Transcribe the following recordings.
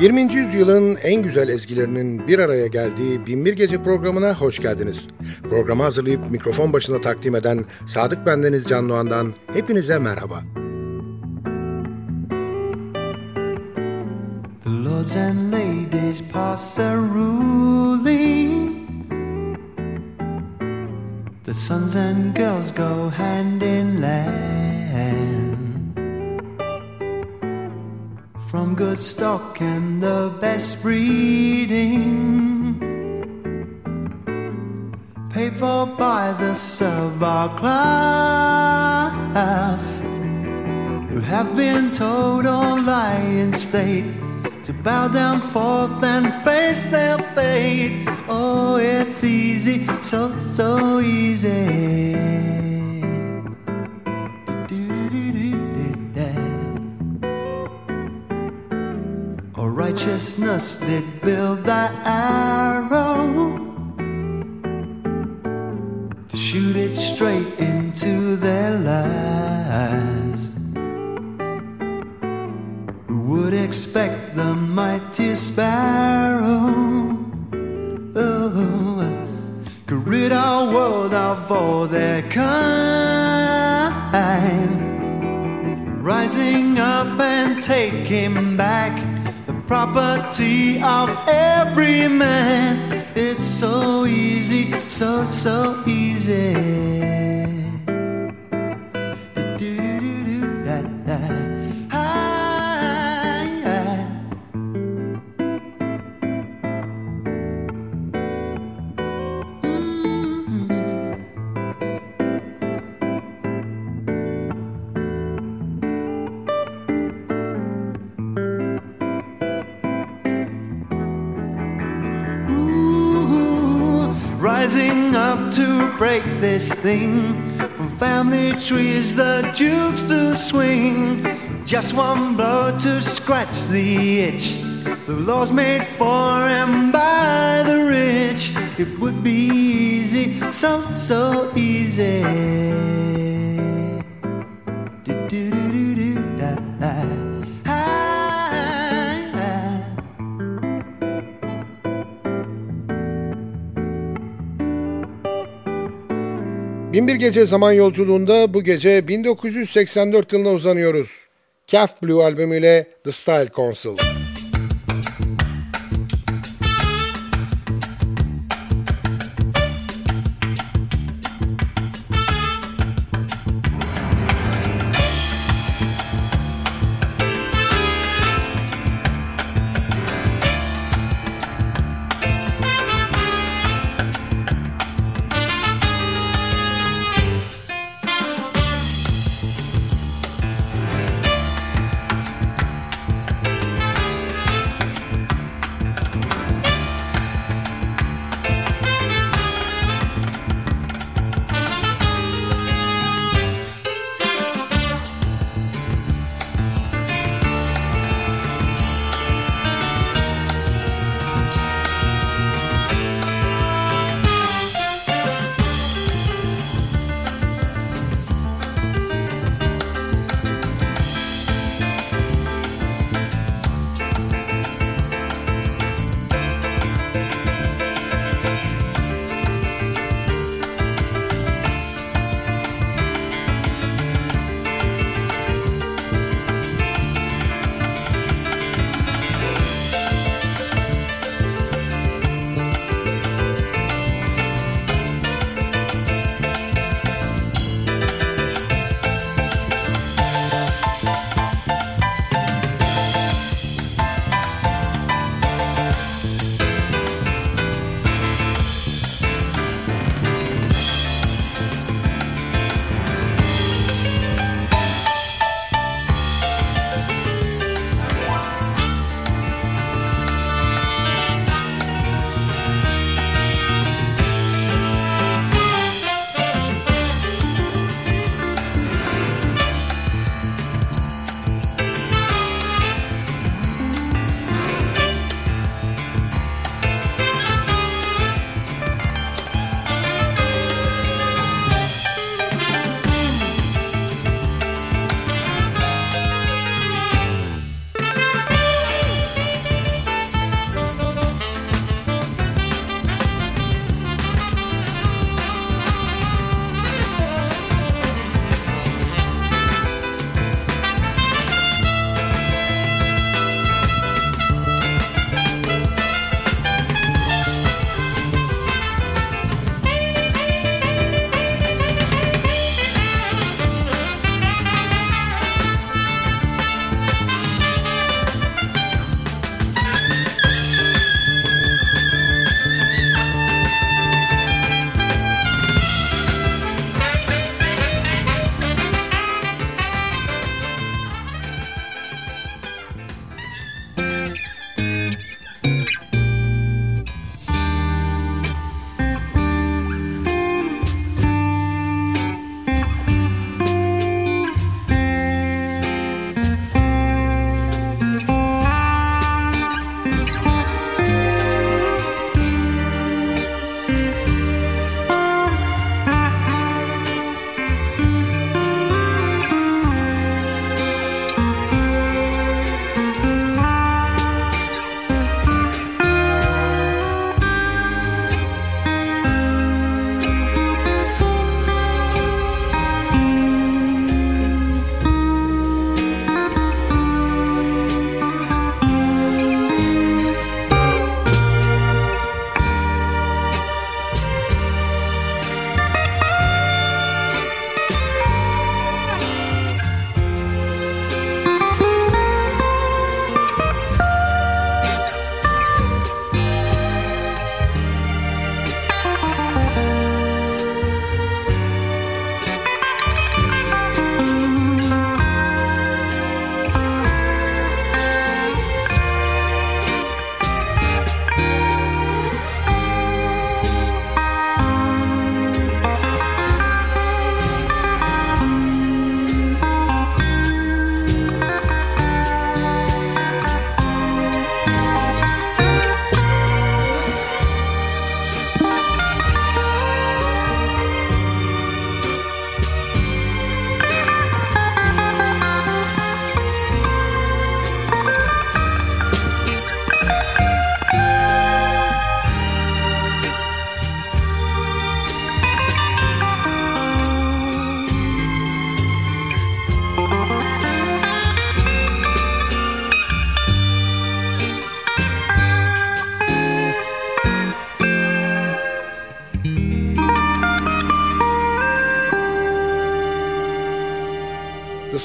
...20. yüzyılın en güzel ezgilerinin bir araya geldiği Binbir Gece programına hoş geldiniz. Programı hazırlayıp mikrofon başına takdim eden Sadık Bendeniz Can Doğan'dan hepinize merhaba. The lords and ladies pass a ruling The sons and girls go hand in hand from good stock and the best breeding. Paid for by the servile class who have been told or lie in state to bow down forth and face their fate. Oh, it's easy, so, so easy. Righteousness did build that arrow. To shoot it straight into their lives. Who would expect the mighty sparrow? Oh, could rid our world of all their kind, rising up and him back property of every man. It's so easy, so, so easy. This thing. From family trees, the jukes to swing. Just one blow to scratch the itch. The law's made for and by the rich. It would be easy, so, so easy. Binbir Gece Zaman Yolculuğunda bu gece 1984 yılına uzanıyoruz. Calf Blue albümüyle The Style Council.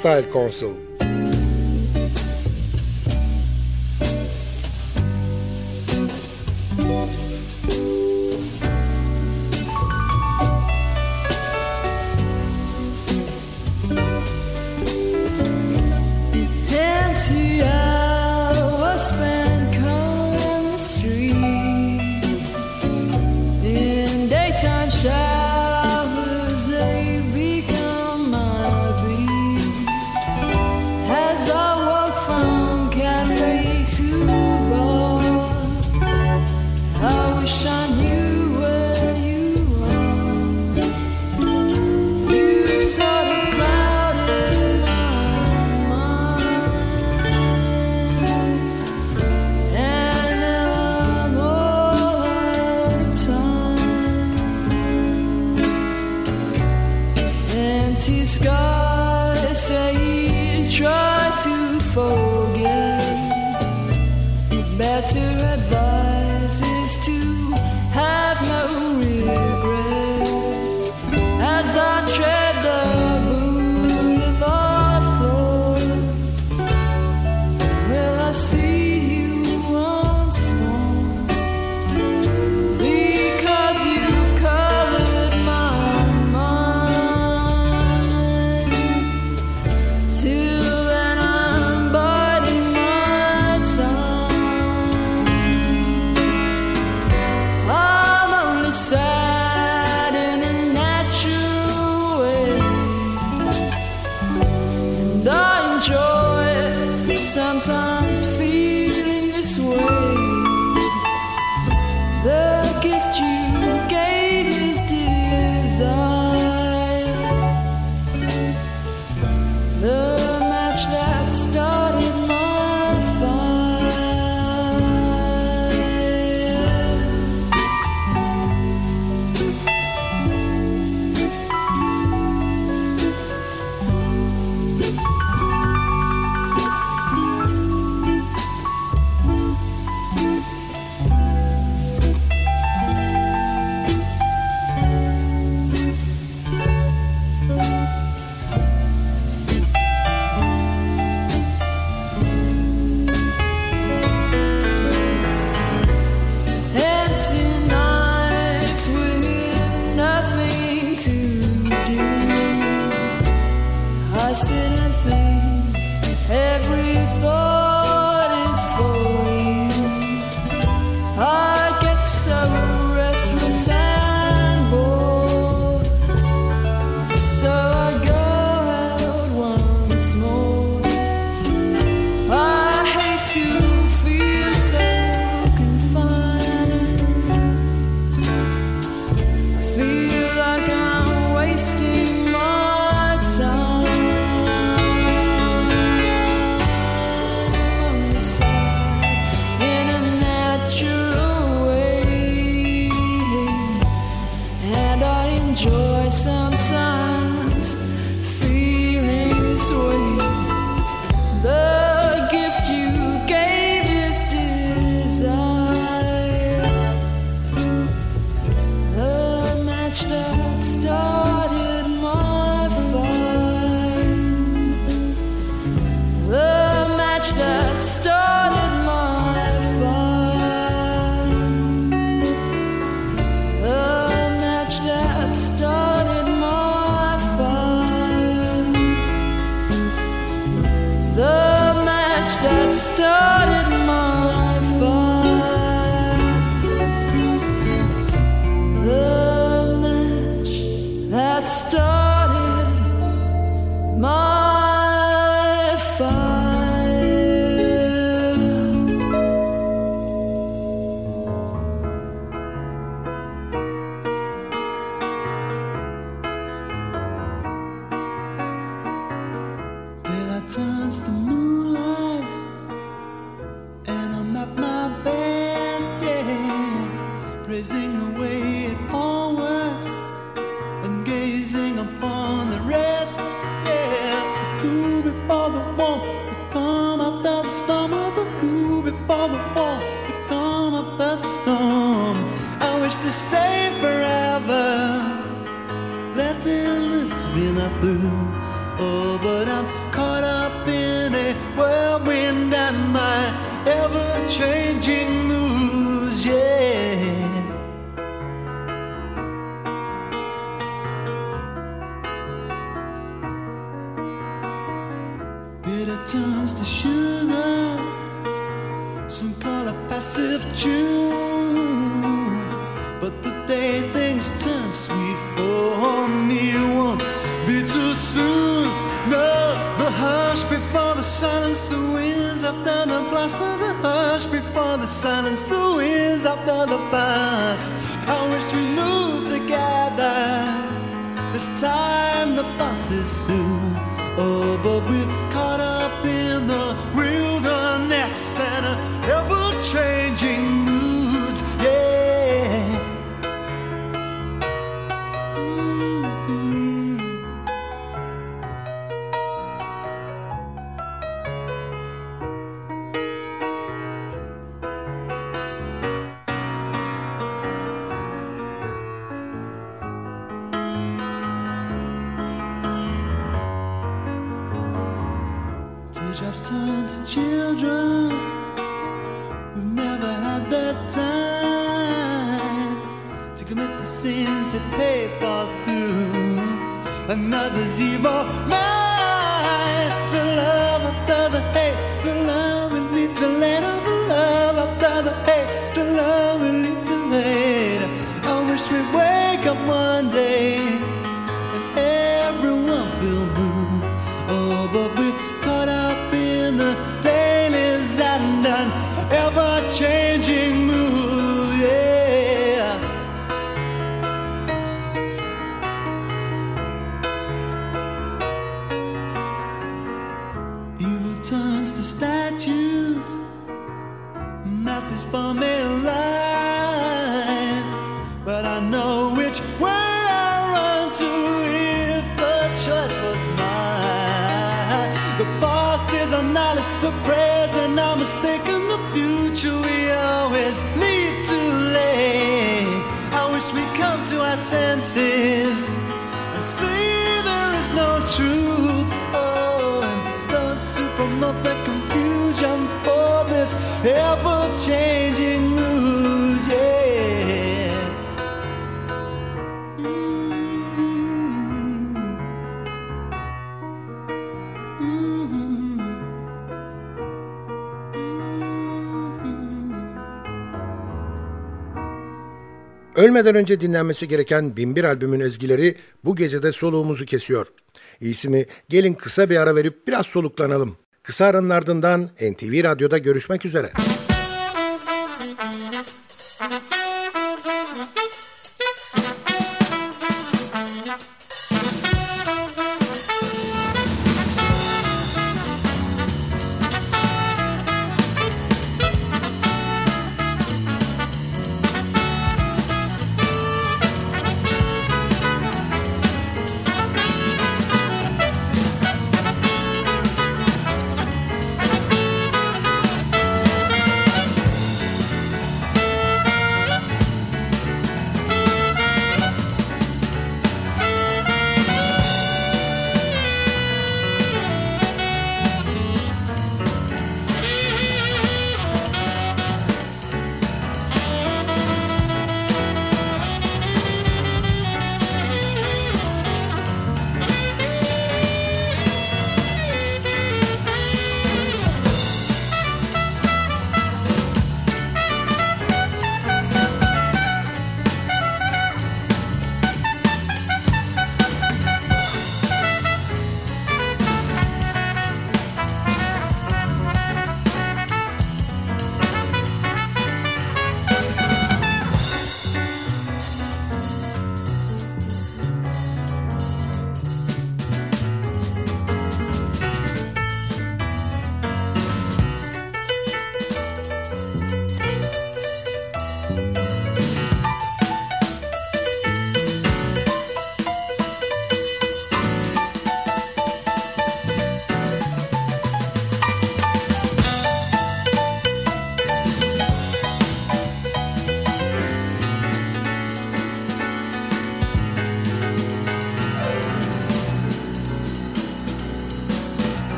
Style Council. To moonlight, the blast. I wish we moved together. This time the bus is soon. Oh, but we're Turn to children. We've never had the time to commit the sins that pay for through another's evil mind. Our mistaken, the future we always leave too late. I wish we'd come to our senses Ölmeden önce dinlenmesi gereken Binbir albümün ezgileri bu gecede soluğumuzu kesiyor. İyisi mi gelin kısa bir ara verip biraz soluklanalım. Kısa aranın ardından NTV Radyo'da görüşmek üzere.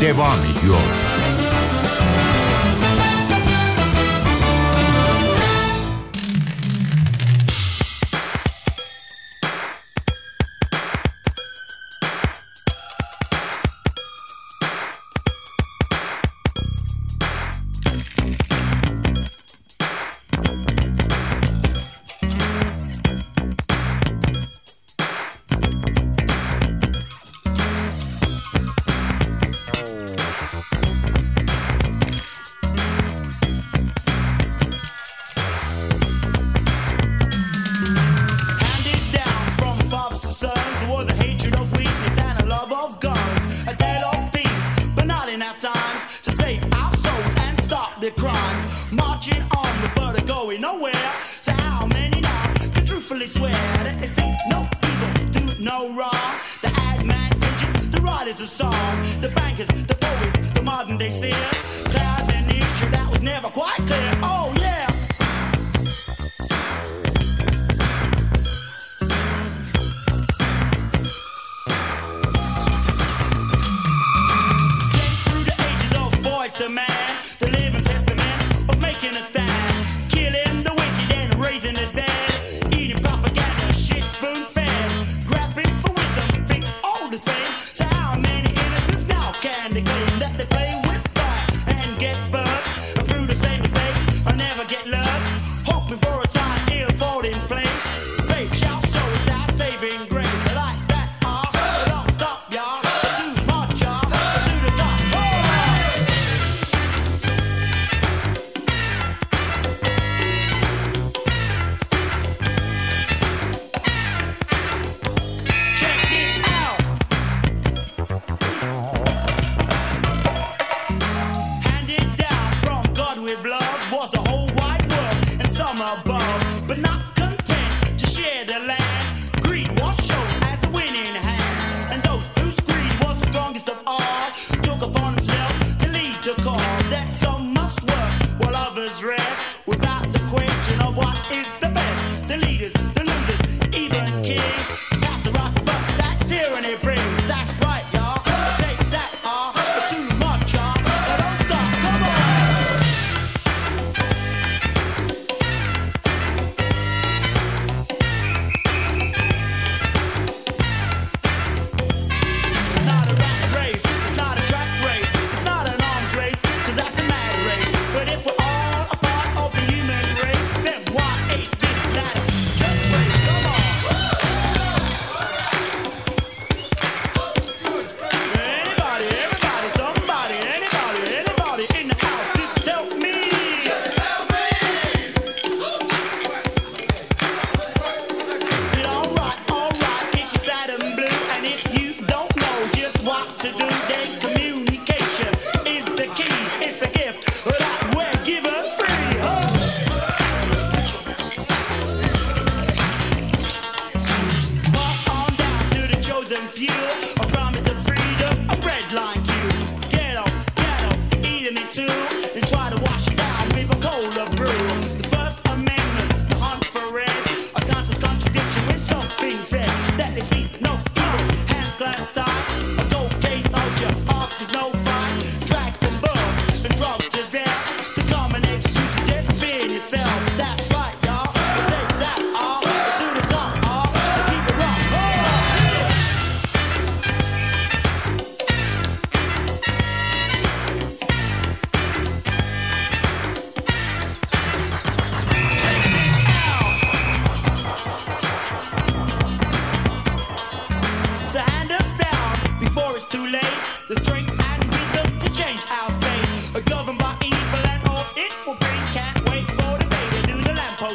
devam ediyor.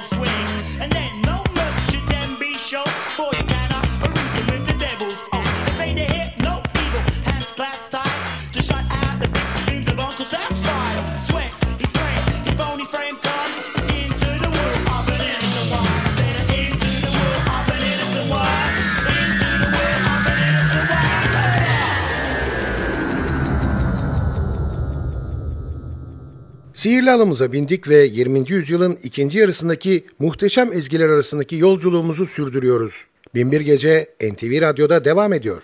swing. Sihirli alımıza bindik ve 20. yüzyılın ikinci yarısındaki muhteşem ezgiler arasındaki yolculuğumuzu sürdürüyoruz. Binbir Gece NTV Radyo'da devam ediyor.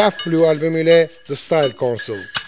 Calf Blue albümüyle The Style Council.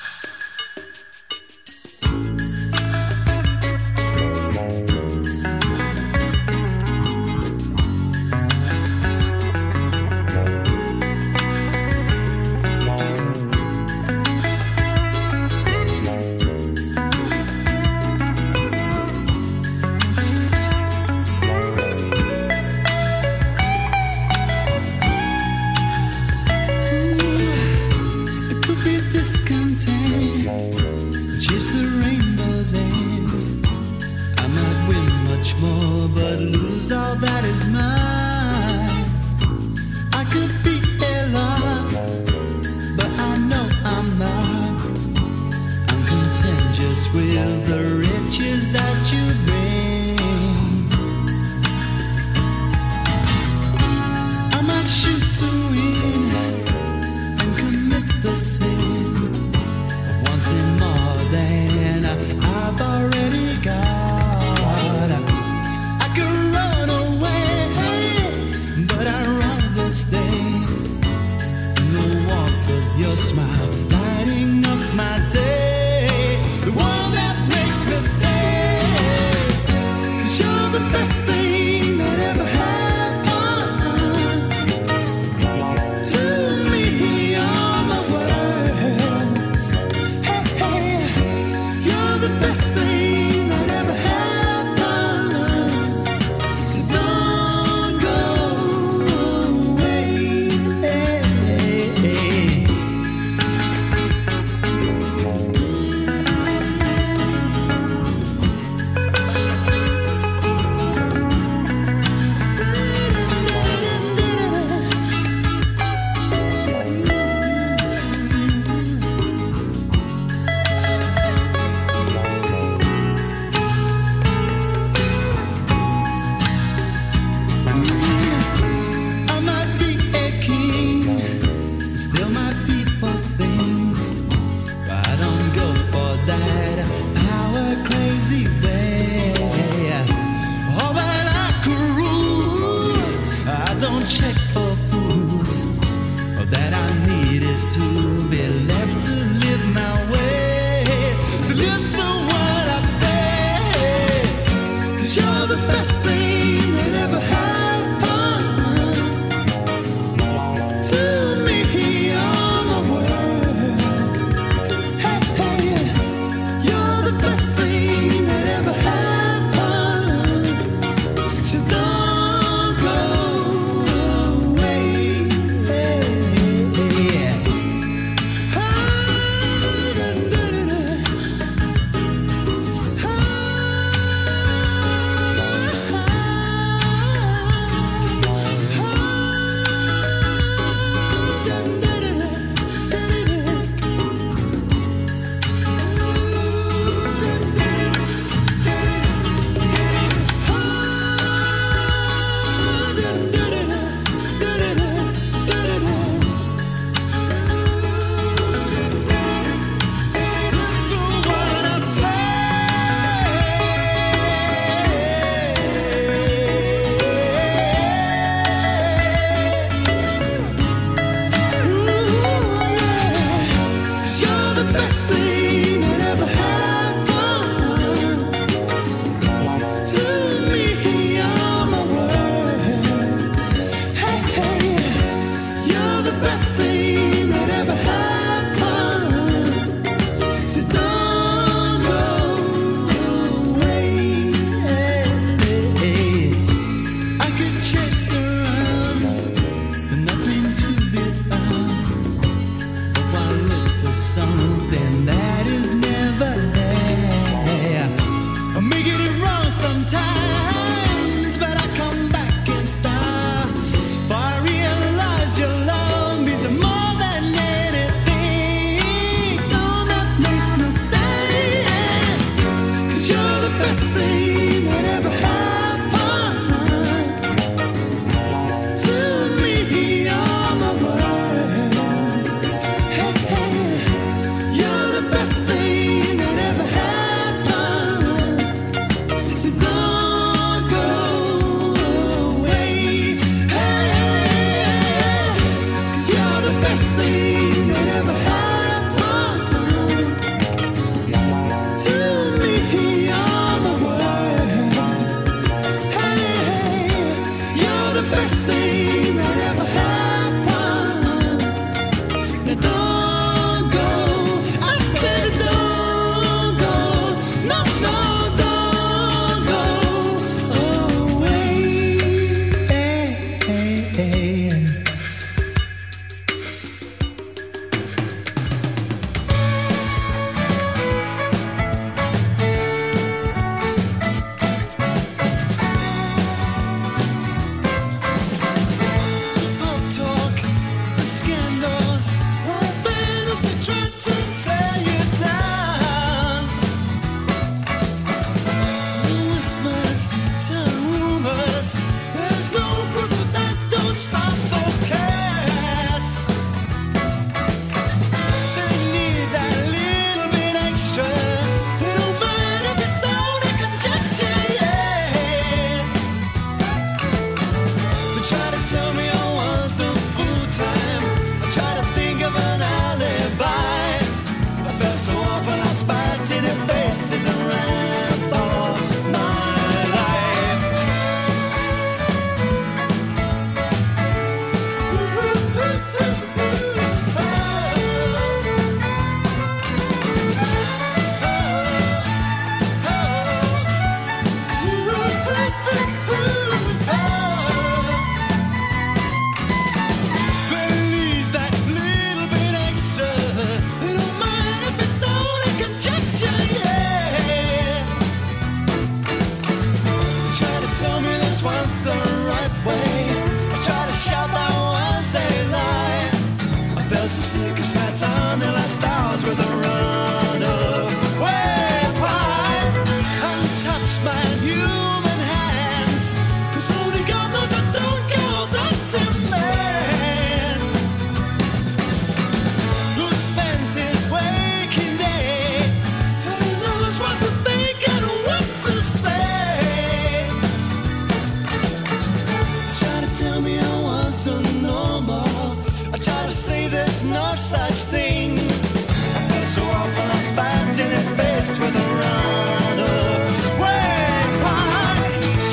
fighting face with a.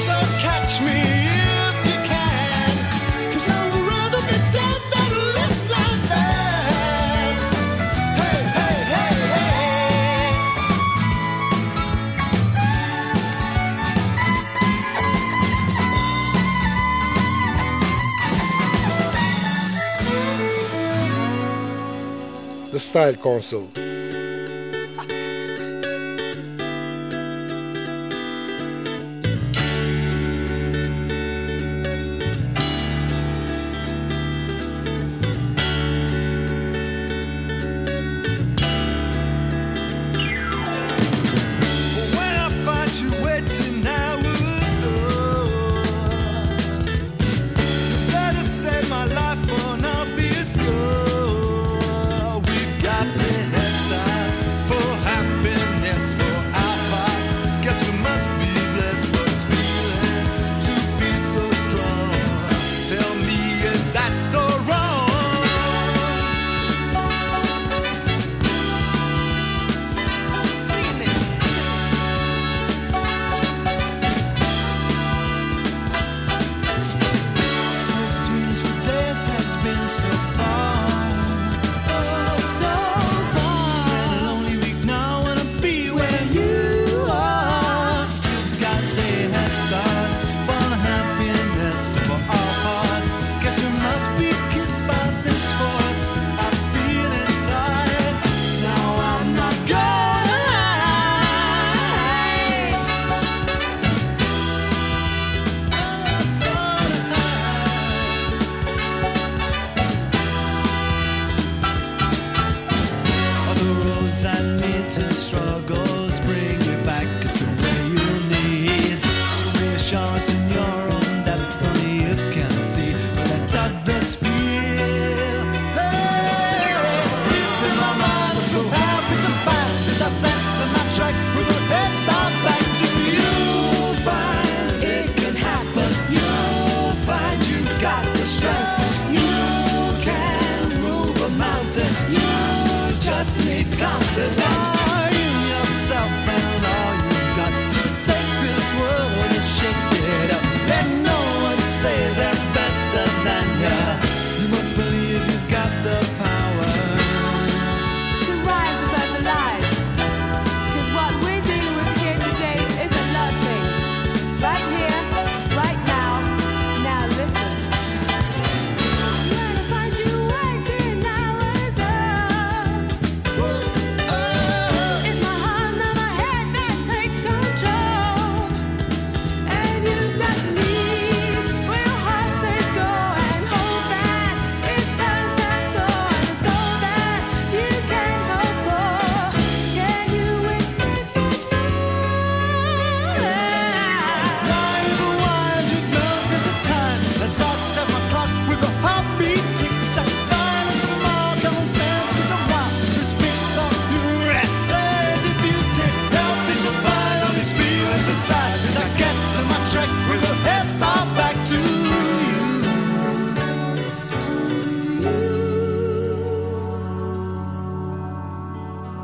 So catch me if you I'd rather be dead than live like that. Hey, hey, hey, hey. The Style Council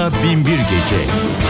Onunla Binbir Gece.